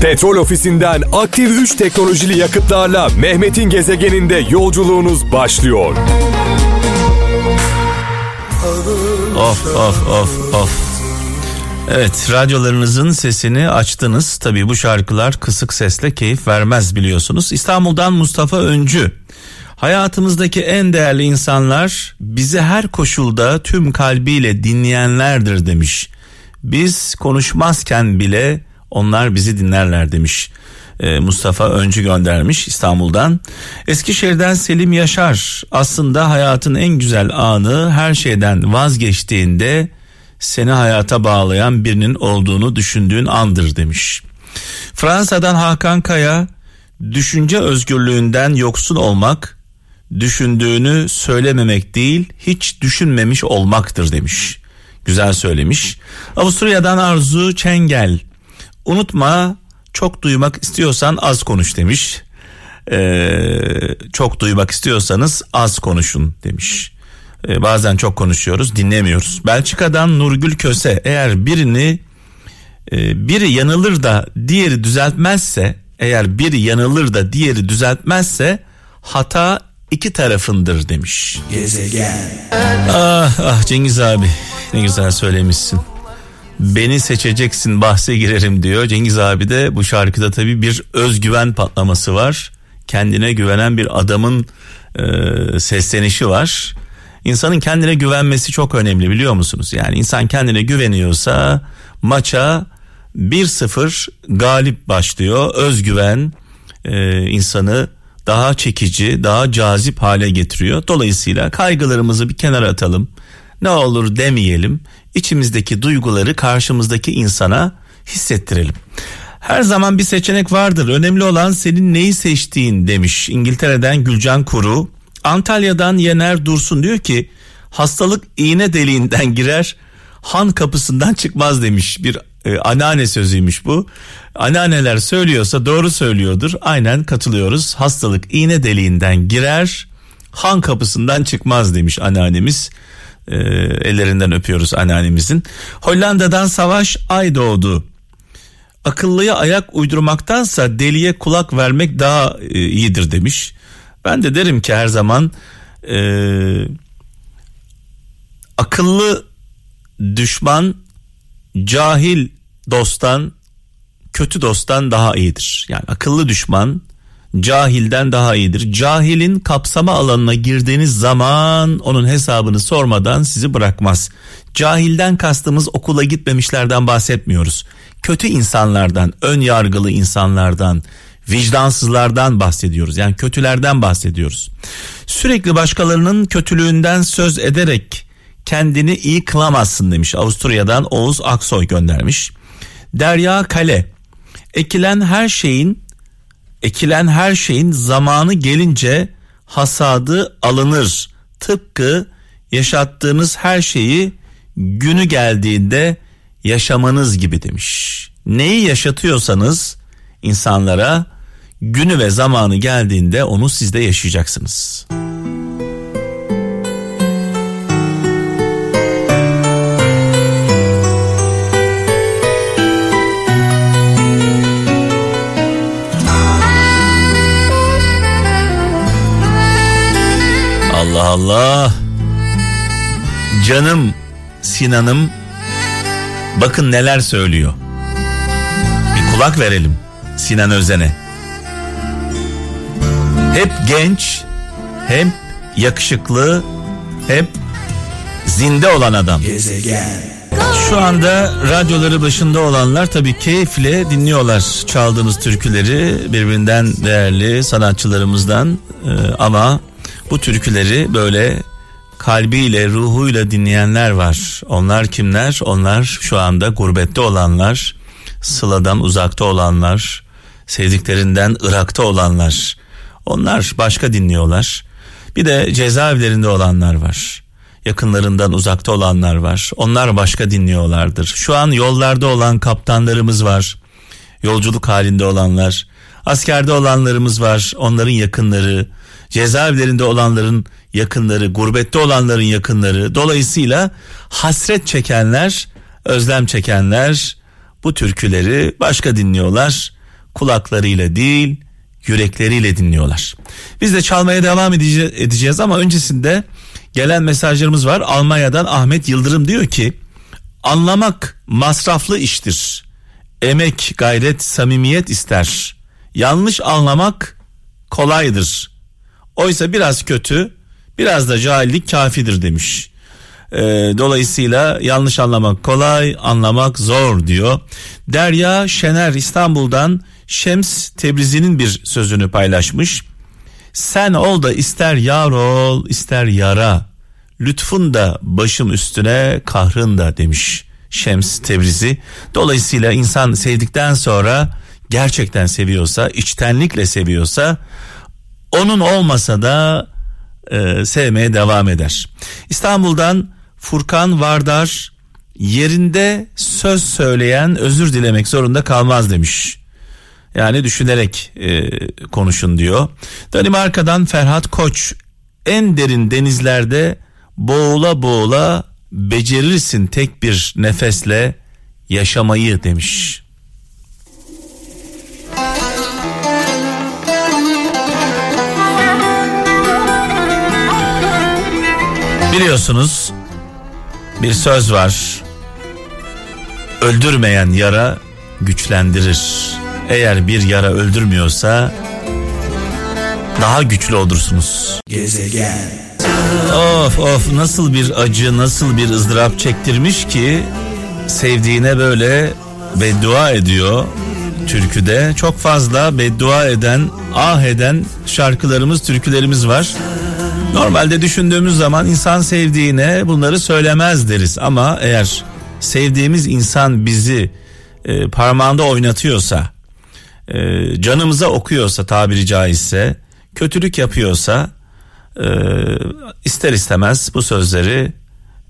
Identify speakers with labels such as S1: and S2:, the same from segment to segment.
S1: Petrol ofisinden aktif 3 teknolojili yakıtlarla Mehmet'in gezegeninde yolculuğunuz başlıyor.
S2: Of of of of. Evet radyolarınızın sesini açtınız. Tabii bu şarkılar kısık sesle keyif vermez biliyorsunuz. İstanbul'dan Mustafa Öncü. Hayatımızdaki en değerli insanlar bizi her koşulda tüm kalbiyle dinleyenlerdir demiş. Biz konuşmazken bile onlar bizi dinlerler demiş. Ee, Mustafa Öncü göndermiş İstanbul'dan. Eskişehir'den Selim Yaşar aslında hayatın en güzel anı her şeyden vazgeçtiğinde seni hayata bağlayan birinin olduğunu düşündüğün andır demiş. Fransa'dan Hakan Kaya düşünce özgürlüğünden yoksun olmak düşündüğünü söylememek değil hiç düşünmemiş olmaktır demiş. Güzel söylemiş. Avusturya'dan Arzu Çengel unutma çok duymak istiyorsan az konuş demiş. Ee, çok duymak istiyorsanız az konuşun demiş. Ee, bazen çok konuşuyoruz dinlemiyoruz. Belçika'dan Nurgül Köse eğer birini e, biri yanılır da diğeri düzeltmezse eğer biri yanılır da diğeri düzeltmezse hata iki tarafındır demiş. Gezegen. Ah ah Cengiz abi ne güzel söylemişsin. Beni seçeceksin bahse girerim diyor. Cengiz abi de bu şarkıda tabii bir özgüven patlaması var. Kendine güvenen bir adamın e, seslenişi var. İnsanın kendine güvenmesi çok önemli biliyor musunuz? Yani insan kendine güveniyorsa maça 1-0 galip başlıyor. Özgüven e, insanı daha çekici, daha cazip hale getiriyor. Dolayısıyla kaygılarımızı bir kenara atalım. Ne olur demeyelim. İçimizdeki duyguları karşımızdaki insana hissettirelim. Her zaman bir seçenek vardır. Önemli olan senin neyi seçtiğin demiş İngiltere'den Gülcan Kuru. Antalya'dan Yener Dursun diyor ki hastalık iğne deliğinden girer han kapısından çıkmaz demiş bir e, anneanne sözüymüş bu. Anneanneler söylüyorsa doğru söylüyordur. Aynen katılıyoruz. Hastalık iğne deliğinden girer han kapısından çıkmaz demiş anneannemiz. E, ellerinden öpüyoruz anneannemizin. Hollanda'dan Savaş Ay doğdu. Akıllıya ayak uydurmaktansa deliye kulak vermek daha e, iyidir demiş. Ben de derim ki her zaman e, akıllı düşman cahil dosttan kötü dosttan daha iyidir. Yani akıllı düşman cahilden daha iyidir. Cahilin kapsama alanına girdiğiniz zaman onun hesabını sormadan sizi bırakmaz. Cahilden kastımız okula gitmemişlerden bahsetmiyoruz. Kötü insanlardan, ön yargılı insanlardan, vicdansızlardan bahsediyoruz. Yani kötülerden bahsediyoruz. Sürekli başkalarının kötülüğünden söz ederek kendini iyi kılamazsın demiş. Avusturya'dan Oğuz Aksoy göndermiş. Derya Kale ekilen her şeyin ekilen her şeyin zamanı gelince hasadı alınır. Tıpkı yaşattığınız her şeyi günü geldiğinde yaşamanız gibi demiş. Neyi yaşatıyorsanız insanlara günü ve zamanı geldiğinde onu siz de yaşayacaksınız. Allah Allah. Canım Sinan'ım bakın neler söylüyor. Bir kulak verelim Sinan Özen'e. Hep genç, hem yakışıklı, hep zinde olan adam. Gezegen. Şu anda radyoları başında olanlar tabii keyifle dinliyorlar çaldığımız türküleri birbirinden değerli sanatçılarımızdan ee, ama bu türküleri böyle kalbiyle ruhuyla dinleyenler var. Onlar kimler? Onlar şu anda gurbette olanlar, sıladan uzakta olanlar, sevdiklerinden Irak'ta olanlar. Onlar başka dinliyorlar. Bir de cezaevlerinde olanlar var. Yakınlarından uzakta olanlar var. Onlar başka dinliyorlardır. Şu an yollarda olan kaptanlarımız var. Yolculuk halinde olanlar. Askerde olanlarımız var. Onların yakınları. Cezaevlerinde olanların yakınları. Gurbette olanların yakınları. Dolayısıyla hasret çekenler, özlem çekenler bu türküleri başka dinliyorlar. kulaklarıyla değil yürekleriyle dinliyorlar. Biz de çalmaya devam edeceğiz ama öncesinde gelen mesajlarımız var. Almanya'dan Ahmet Yıldırım diyor ki anlamak masraflı iştir. Emek, gayret, samimiyet ister. Yanlış anlamak kolaydır. Oysa biraz kötü, biraz da cahillik kafidir demiş. E, dolayısıyla yanlış anlamak kolay, anlamak zor diyor. Derya Şener İstanbul'dan Şems Tebrizi'nin bir sözünü paylaşmış. Sen ol da ister yar ol ister yara. Lütfun da başım üstüne kahrın da demiş Şems Tebrizi. Dolayısıyla insan sevdikten sonra gerçekten seviyorsa, içtenlikle seviyorsa onun olmasa da e, sevmeye devam eder. İstanbul'dan Furkan Vardar yerinde söz söyleyen özür dilemek zorunda kalmaz demiş. Yani düşünerek e, konuşun diyor. Danimarka'dan Ferhat Koç en derin denizlerde boğula boğula becerirsin tek bir nefesle yaşamayı demiş. Biliyorsunuz bir söz var. Öldürmeyen yara güçlendirir. Eğer bir yara öldürmüyorsa daha güçlü olursunuz. Gezegen. Of of nasıl bir acı nasıl bir ızdırap çektirmiş ki sevdiğine böyle beddua ediyor türküde. Çok fazla beddua eden, ah eden şarkılarımız, türkülerimiz var. Normalde düşündüğümüz zaman insan sevdiğine bunları söylemez deriz ama eğer sevdiğimiz insan bizi e, parmağında oynatıyorsa, e, canımıza okuyorsa tabiri caizse, kötülük yapıyorsa e, ister istemez bu sözleri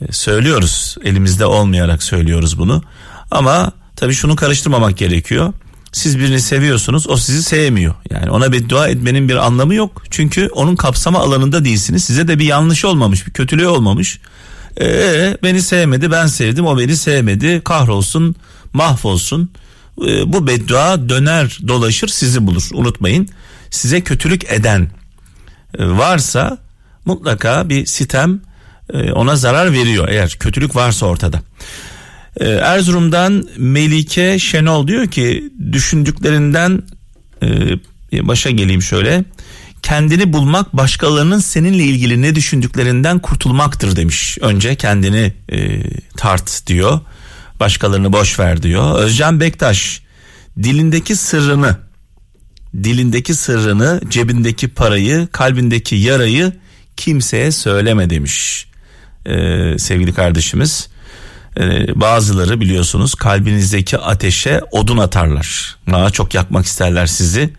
S2: e, söylüyoruz. Elimizde olmayarak söylüyoruz bunu. Ama tabii şunu karıştırmamak gerekiyor. Siz birini seviyorsunuz o sizi sevmiyor. Yani ona beddua etmenin bir anlamı yok. Çünkü onun kapsama alanında değilsiniz. Size de bir yanlış olmamış bir kötülüğü olmamış. Ee, beni sevmedi ben sevdim o beni sevmedi kahrolsun mahvolsun. Ee, bu beddua döner dolaşır sizi bulur unutmayın. Size kötülük eden e, varsa mutlaka bir sitem e, ona zarar veriyor eğer kötülük varsa ortada. Ee, Erzurum'dan Melike Şenol diyor ki düşündüklerinden e, başa geleyim şöyle. Kendini bulmak başkalarının seninle ilgili ne düşündüklerinden kurtulmaktır demiş. Önce kendini e, tart diyor. Başkalarını boş ver diyor. Özcan Bektaş dilindeki sırrını dilindeki sırrını, cebindeki parayı, kalbindeki yarayı kimseye söyleme demiş. Ee, sevgili kardeşimiz. Ee, bazıları biliyorsunuz kalbinizdeki ateşe odun atarlar. Daha çok yakmak isterler sizi.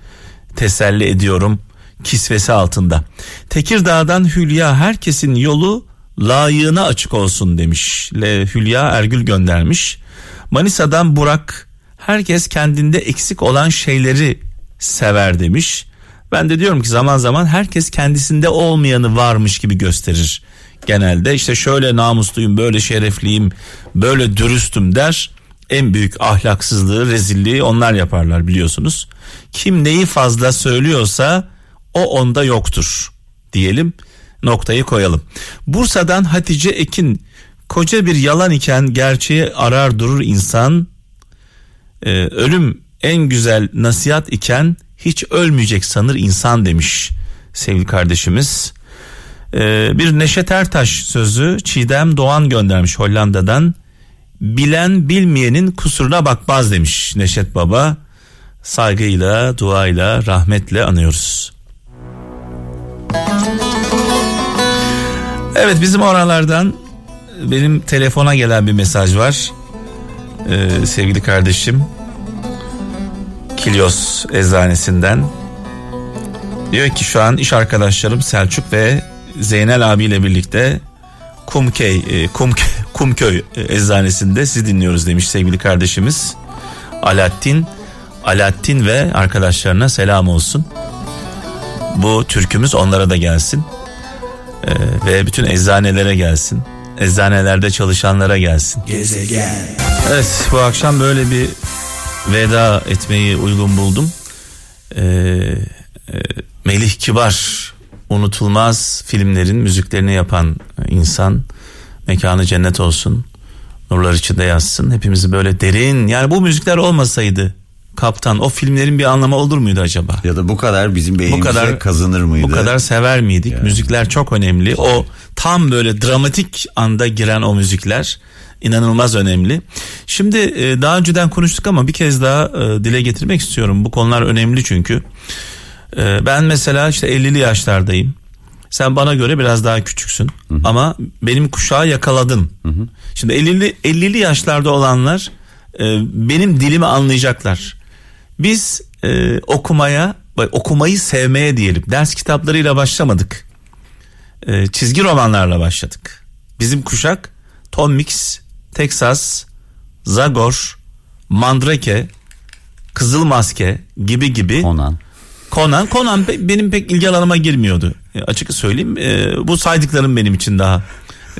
S2: Teselli ediyorum kisvesi altında. Tekirdağ'dan Hülya herkesin yolu layığına açık olsun demiş. Le Hülya Ergül göndermiş. Manisa'dan Burak herkes kendinde eksik olan şeyleri sever demiş. Ben de diyorum ki zaman zaman herkes kendisinde olmayanı varmış gibi gösterir genelde işte şöyle namusluyum böyle şerefliyim böyle dürüstüm der. En büyük ahlaksızlığı rezilliği onlar yaparlar biliyorsunuz. Kim neyi fazla söylüyorsa o onda yoktur diyelim. Noktayı koyalım. Bursa'dan Hatice Ekin koca bir yalan iken gerçeği arar durur insan ee, ölüm en güzel nasihat iken hiç ölmeyecek sanır insan demiş sevgili kardeşimiz ee, bir Neşet Ertaş sözü Çiğdem Doğan göndermiş Hollanda'dan. Bilen bilmeyenin kusuruna bakmaz demiş Neşet Baba. Saygıyla, duayla, rahmetle anıyoruz. Evet bizim oralardan benim telefona gelen bir mesaj var. Ee, sevgili kardeşim Kilyos eczanesinden. Diyor ki şu an iş arkadaşlarım Selçuk ve Zeynel abiyle birlikte Kumköy, e, Kum, Kumköy e, eczanesinde sizi dinliyoruz demiş sevgili kardeşimiz. Alaaddin, Alaaddin ve arkadaşlarına selam olsun. Bu türkümüz onlara da gelsin. Ee, ve bütün eczanelere gelsin. Eczanelerde çalışanlara gelsin. Gezegen. Evet bu akşam böyle bir veda etmeyi uygun buldum. e, e, Melih Kibar unutulmaz filmlerin müziklerini yapan insan mekanı cennet olsun nurlar içinde yazsın hepimizi böyle derin yani bu müzikler olmasaydı kaptan o filmlerin bir anlamı olur muydu acaba?
S3: Ya da bu kadar bizim beynimize
S2: bu kadar
S3: kazınır mıydı?
S2: Bu kadar sever miydik?
S3: Yani.
S2: Müzikler çok önemli. O tam böyle dramatik anda giren o müzikler inanılmaz önemli. Şimdi e, daha önceden konuştuk ama bir kez daha e, dile getirmek istiyorum. Bu konular önemli çünkü. E, ben mesela işte 50'li yaşlardayım. Sen bana göre biraz daha küçüksün hı hı. ama benim kuşağı yakaladın. Hı hı. Şimdi 50'li 50'li yaşlarda olanlar benim dilimi anlayacaklar. Biz e, okumaya, okumayı sevmeye diyelim. Ders kitaplarıyla başlamadık. E, çizgi romanlarla başladık. Bizim kuşak Tom Mix, Texas, Zagor, Mandrake, Kızıl Maske gibi gibi.
S3: Conan.
S2: Conan, Conan benim pek ilgi alanıma girmiyordu. E, açık söyleyeyim. E, bu saydıklarım benim için daha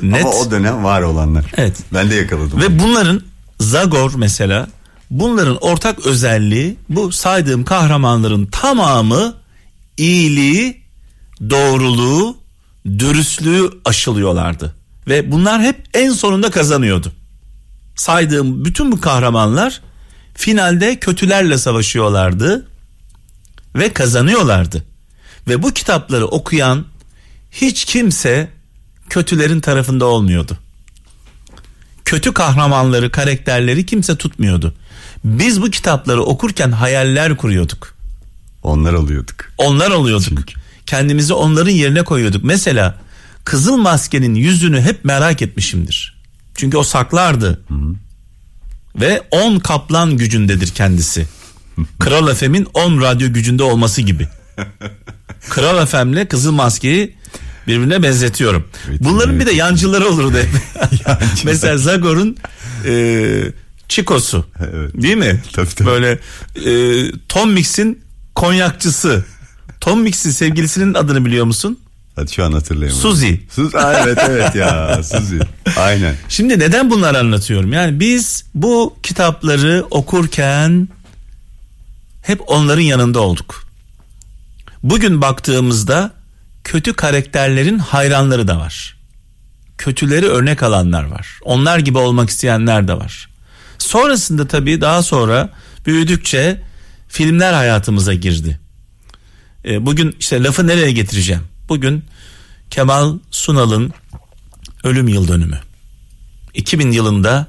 S2: net.
S3: Ama o dönem var olanlar.
S2: Evet.
S3: Ben de yakaladım.
S2: Ve bunların Zagor mesela Bunların ortak özelliği bu saydığım kahramanların tamamı iyiliği, doğruluğu, dürüstlüğü aşılıyorlardı. Ve bunlar hep en sonunda kazanıyordu. Saydığım bütün bu kahramanlar finalde kötülerle savaşıyorlardı ve kazanıyorlardı. Ve bu kitapları okuyan hiç kimse kötülerin tarafında olmuyordu. Kötü kahramanları, karakterleri kimse tutmuyordu. Biz bu kitapları okurken hayaller kuruyorduk.
S3: Onlar oluyorduk.
S2: Onlar oluyorduk. Çünkü. Kendimizi onların yerine koyuyorduk. Mesela Kızıl Maske'nin yüzünü hep merak etmişimdir. Çünkü o saklardı. Hı hı. Ve 10 kaplan gücündedir kendisi. Kral FM'in 10 radyo gücünde olması gibi. Kral FM'le Kızıl Maske'yi birbirine benzetiyorum. Evet, Bunların evet. bir de yancıları olurdu hep. Mesela Zagor'un e, Çikosu. Evet. Değil mi? Tabii, tabii. Böyle e, Tom Mix'in konyakçısı. Tom Mix'in sevgilisinin adını biliyor musun?
S3: Hadi şu an hatırlayamadım.
S2: Suzy.
S3: Suzy. evet evet ya Suzy. Aynen.
S2: Şimdi neden bunları anlatıyorum? Yani biz bu kitapları okurken hep onların yanında olduk. Bugün baktığımızda kötü karakterlerin hayranları da var. Kötüleri örnek alanlar var. Onlar gibi olmak isteyenler de var. Sonrasında tabii daha sonra büyüdükçe filmler hayatımıza girdi. E, bugün işte lafı nereye getireceğim? Bugün Kemal Sunal'ın ölüm yıl dönümü. 2000 yılında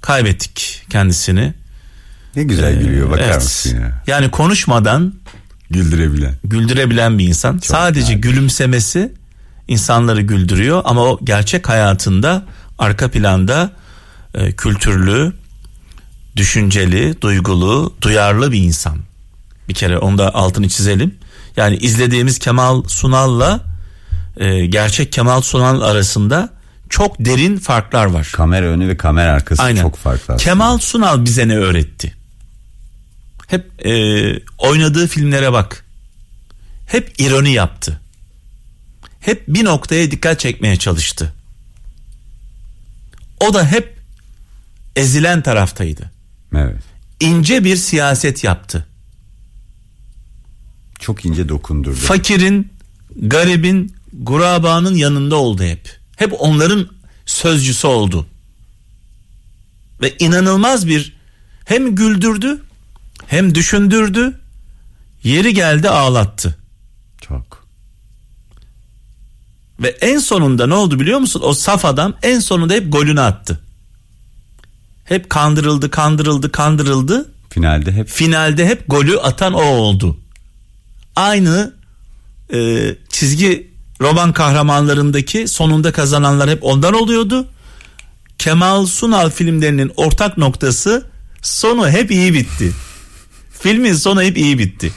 S2: kaybettik kendisini.
S3: Ne güzel gülüyor bakar evet. mısın ya?
S2: Yani konuşmadan
S3: güldürebilen.
S2: Güldürebilen bir insan. Çok Sadece yani. gülümsemesi insanları güldürüyor ama o gerçek hayatında arka planda e, kültürlü, düşünceli, duygulu, duyarlı bir insan. Bir kere onu da altını çizelim. Yani izlediğimiz Kemal Sunal'la e, gerçek Kemal Sunal arasında çok derin farklar var.
S3: Kamera önü ve kamera arkası Aynen. çok farklı. Aslında.
S2: Kemal Sunal bize ne öğretti? Hep e, oynadığı filmlere bak. Hep ironi yaptı. Hep bir noktaya dikkat çekmeye çalıştı. O da hep ezilen taraftaydı.
S3: Evet.
S2: İnce bir siyaset yaptı.
S3: Çok ince dokundurdu.
S2: Fakirin, garibin, gurabanın yanında oldu hep. Hep onların sözcüsü oldu. Ve inanılmaz bir hem güldürdü hem düşündürdü. Yeri geldi ağlattı.
S3: Çok.
S2: Ve en sonunda ne oldu biliyor musun? O saf adam en sonunda hep golünü attı hep kandırıldı, kandırıldı, kandırıldı.
S3: Finalde hep
S2: finalde hep golü atan o oldu. Aynı e, çizgi roman kahramanlarındaki sonunda kazananlar hep ondan oluyordu. Kemal Sunal filmlerinin ortak noktası sonu hep iyi bitti. Filmin sonu hep iyi bitti.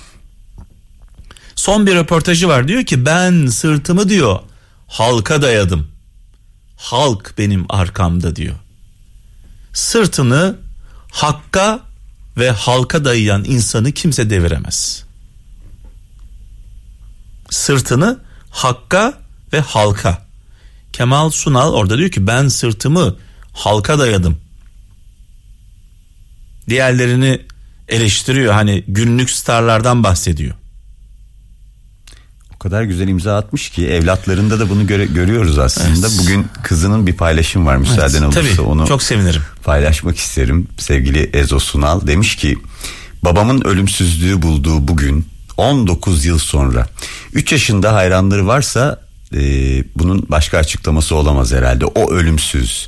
S2: Son bir röportajı var diyor ki ben sırtımı diyor halka dayadım. Halk benim arkamda diyor sırtını hakka ve halka dayayan insanı kimse deviremez. Sırtını hakka ve halka. Kemal Sunal orada diyor ki ben sırtımı halka dayadım. Diğerlerini eleştiriyor. Hani günlük starlardan bahsediyor.
S3: O kadar güzel imza atmış ki evlatlarında da bunu göre, görüyoruz aslında. Evet. Bugün kızının bir paylaşım var müsaaden evet, olursa tabii, onu
S2: çok sevinirim.
S3: paylaşmak isterim. Sevgili Ezo Sunal demiş ki babamın ölümsüzlüğü bulduğu bugün 19 yıl sonra 3 yaşında hayranları varsa e, bunun başka açıklaması olamaz herhalde. O ölümsüz.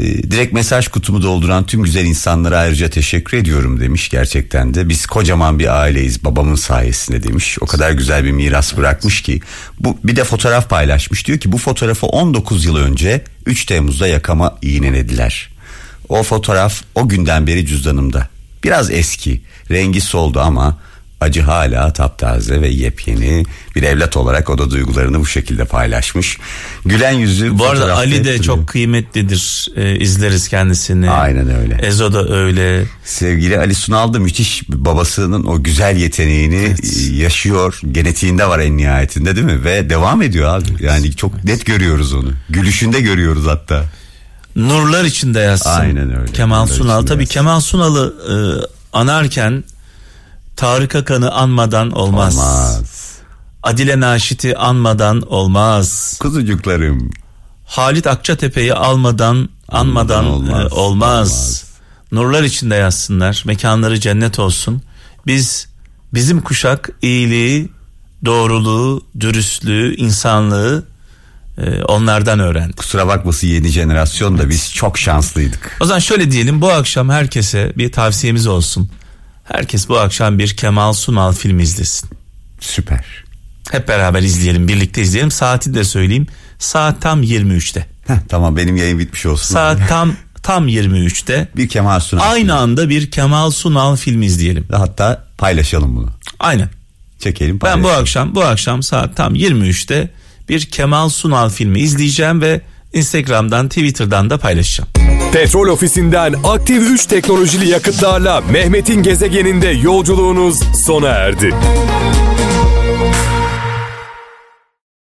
S3: E, direkt mesaj kutumu dolduran tüm güzel insanlara ayrıca teşekkür ediyorum demiş gerçekten de. Biz kocaman bir aileyiz babamın sayesinde demiş. O kadar güzel bir miras bırakmış ki. Bu bir de fotoğraf paylaşmış. Diyor ki bu fotoğrafı 19 yıl önce 3 Temmuz'da yakama iğnelediler. O fotoğraf o günden beri cüzdanımda. Biraz eski, rengi soldu ama acı hala taptaze ve yepyeni bir evlat olarak o da duygularını bu şekilde paylaşmış. Gülen yüzü
S2: Bu arada Ali de çok kıymetlidir. Ee, izleriz kendisini.
S3: Aynen öyle.
S2: Ezo da öyle.
S3: Sevgili Ali Sunal da müthiş babasının o güzel yeteneğini evet. yaşıyor. Genetiğinde var en nihayetinde değil mi? Ve devam ediyor abi. Yani çok net görüyoruz onu. Gülüşünde görüyoruz hatta.
S2: Nurlar içinde yazsın.
S3: Aynen öyle.
S2: Kemal Nurlar Sunal tabii yazsın. Kemal Sunal'ı e, anarken Tarık Akan'ı anmadan olmaz. Olmaz. Adile Naşit'i anmadan olmaz.
S3: Kuzucuklarım.
S2: Halit Akçatepe'yi almadan anmadan olmaz, olmaz. olmaz. Nurlar içinde yazsınlar. Mekanları cennet olsun. Biz bizim kuşak iyiliği, doğruluğu, dürüstlüğü, insanlığı e, onlardan öğrendik.
S3: Kusura bakmasın yeni jenerasyon da biz çok şanslıydık.
S2: O zaman şöyle diyelim bu akşam herkese bir tavsiyemiz olsun. Herkes bu akşam bir Kemal Sunal filmi izlesin.
S3: Süper.
S2: Hep beraber izleyelim, birlikte izleyelim. Saati de söyleyeyim. Saat tam 23'te.
S3: Heh, tamam benim yayın bitmiş olsun.
S2: Saat tam tam 23'te.
S3: Bir Kemal Sunal.
S2: Aynı filmi. anda bir Kemal Sunal filmi izleyelim.
S3: Hatta paylaşalım bunu.
S2: Aynen.
S3: Çekelim paylaşalım.
S2: Ben bu akşam bu akşam saat tam 23'te bir Kemal Sunal filmi izleyeceğim ve Instagram'dan, Twitter'dan da paylaşacağım.
S1: Petrol ofisinden aktif 3 teknolojili yakıtlarla Mehmet'in gezegeninde yolculuğunuz sona erdi.